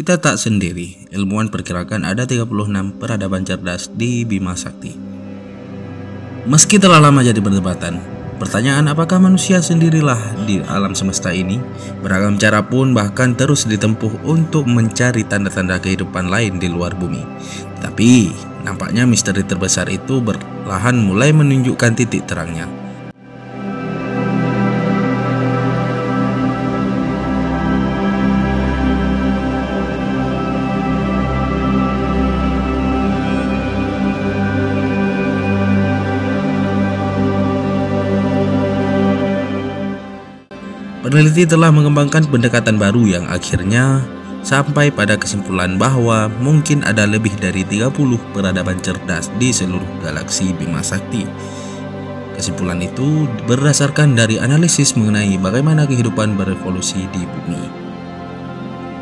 Kita tak sendiri, ilmuwan perkirakan ada 36 peradaban cerdas di Bima Sakti. Meski telah lama jadi perdebatan, pertanyaan apakah manusia sendirilah di alam semesta ini, beragam cara pun bahkan terus ditempuh untuk mencari tanda-tanda kehidupan lain di luar bumi. Tapi, nampaknya misteri terbesar itu berlahan mulai menunjukkan titik terangnya. Peneliti telah mengembangkan pendekatan baru yang akhirnya sampai pada kesimpulan bahwa mungkin ada lebih dari 30 peradaban cerdas di seluruh galaksi Bima Sakti. Kesimpulan itu berdasarkan dari analisis mengenai bagaimana kehidupan berevolusi di bumi.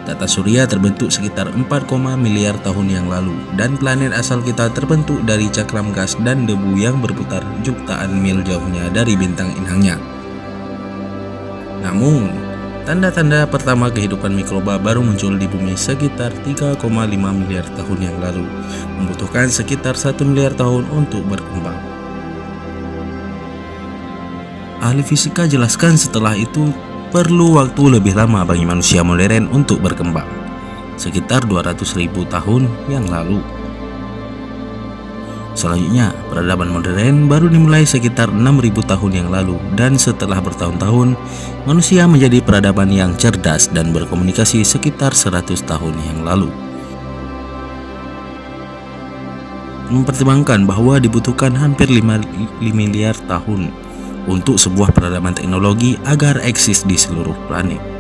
Tata surya terbentuk sekitar 4, miliar tahun yang lalu dan planet asal kita terbentuk dari cakram gas dan debu yang berputar jutaan mil jauhnya dari bintang inangnya. Namun, tanda-tanda pertama kehidupan mikroba baru muncul di bumi sekitar 3,5 miliar tahun yang lalu, membutuhkan sekitar 1 miliar tahun untuk berkembang. Ahli fisika jelaskan setelah itu perlu waktu lebih lama bagi manusia modern untuk berkembang, sekitar 200.000 tahun yang lalu. Selanjutnya, peradaban modern baru dimulai sekitar 6000 tahun yang lalu dan setelah bertahun-tahun, manusia menjadi peradaban yang cerdas dan berkomunikasi sekitar 100 tahun yang lalu. Mempertimbangkan bahwa dibutuhkan hampir 5 miliar tahun untuk sebuah peradaban teknologi agar eksis di seluruh planet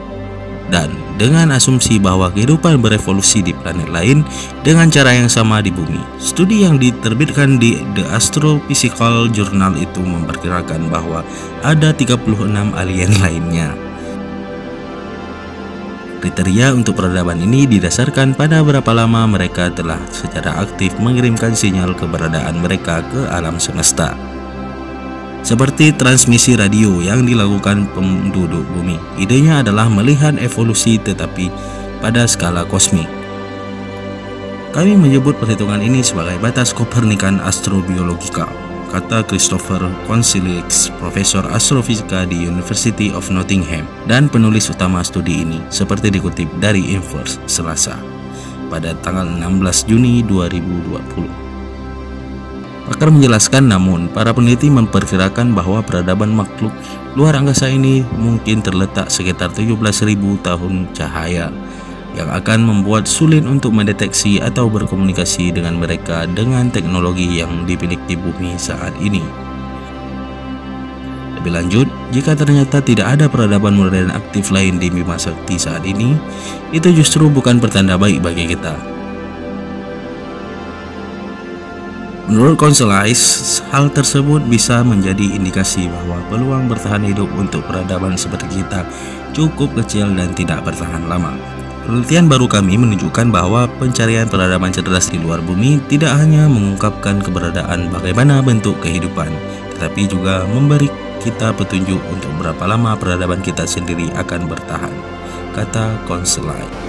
dan dengan asumsi bahwa kehidupan berevolusi di planet lain dengan cara yang sama di bumi. Studi yang diterbitkan di The Astrophysical Journal itu memperkirakan bahwa ada 36 alien lainnya. Kriteria untuk peradaban ini didasarkan pada berapa lama mereka telah secara aktif mengirimkan sinyal keberadaan mereka ke alam semesta seperti transmisi radio yang dilakukan penduduk bumi. Idenya adalah melihat evolusi tetapi pada skala kosmik. Kami menyebut perhitungan ini sebagai batas Kopernikan astrobiologika, kata Christopher Consilix, profesor astrofisika di University of Nottingham dan penulis utama studi ini, seperti dikutip dari Inverse Selasa pada tanggal 16 Juni 2020. Pakar menjelaskan namun para peneliti memperkirakan bahwa peradaban makhluk luar angkasa ini mungkin terletak sekitar 17.000 tahun cahaya yang akan membuat sulit untuk mendeteksi atau berkomunikasi dengan mereka dengan teknologi yang dimiliki bumi saat ini. Lebih lanjut, jika ternyata tidak ada peradaban modern aktif lain di Bima Sakti saat ini, itu justru bukan pertanda baik bagi kita. Menurut Consulize, hal tersebut bisa menjadi indikasi bahwa peluang bertahan hidup untuk peradaban seperti kita cukup kecil dan tidak bertahan lama. Penelitian baru kami menunjukkan bahwa pencarian peradaban cerdas di luar bumi tidak hanya mengungkapkan keberadaan bagaimana bentuk kehidupan, tetapi juga memberi kita petunjuk untuk berapa lama peradaban kita sendiri akan bertahan, kata Consulize.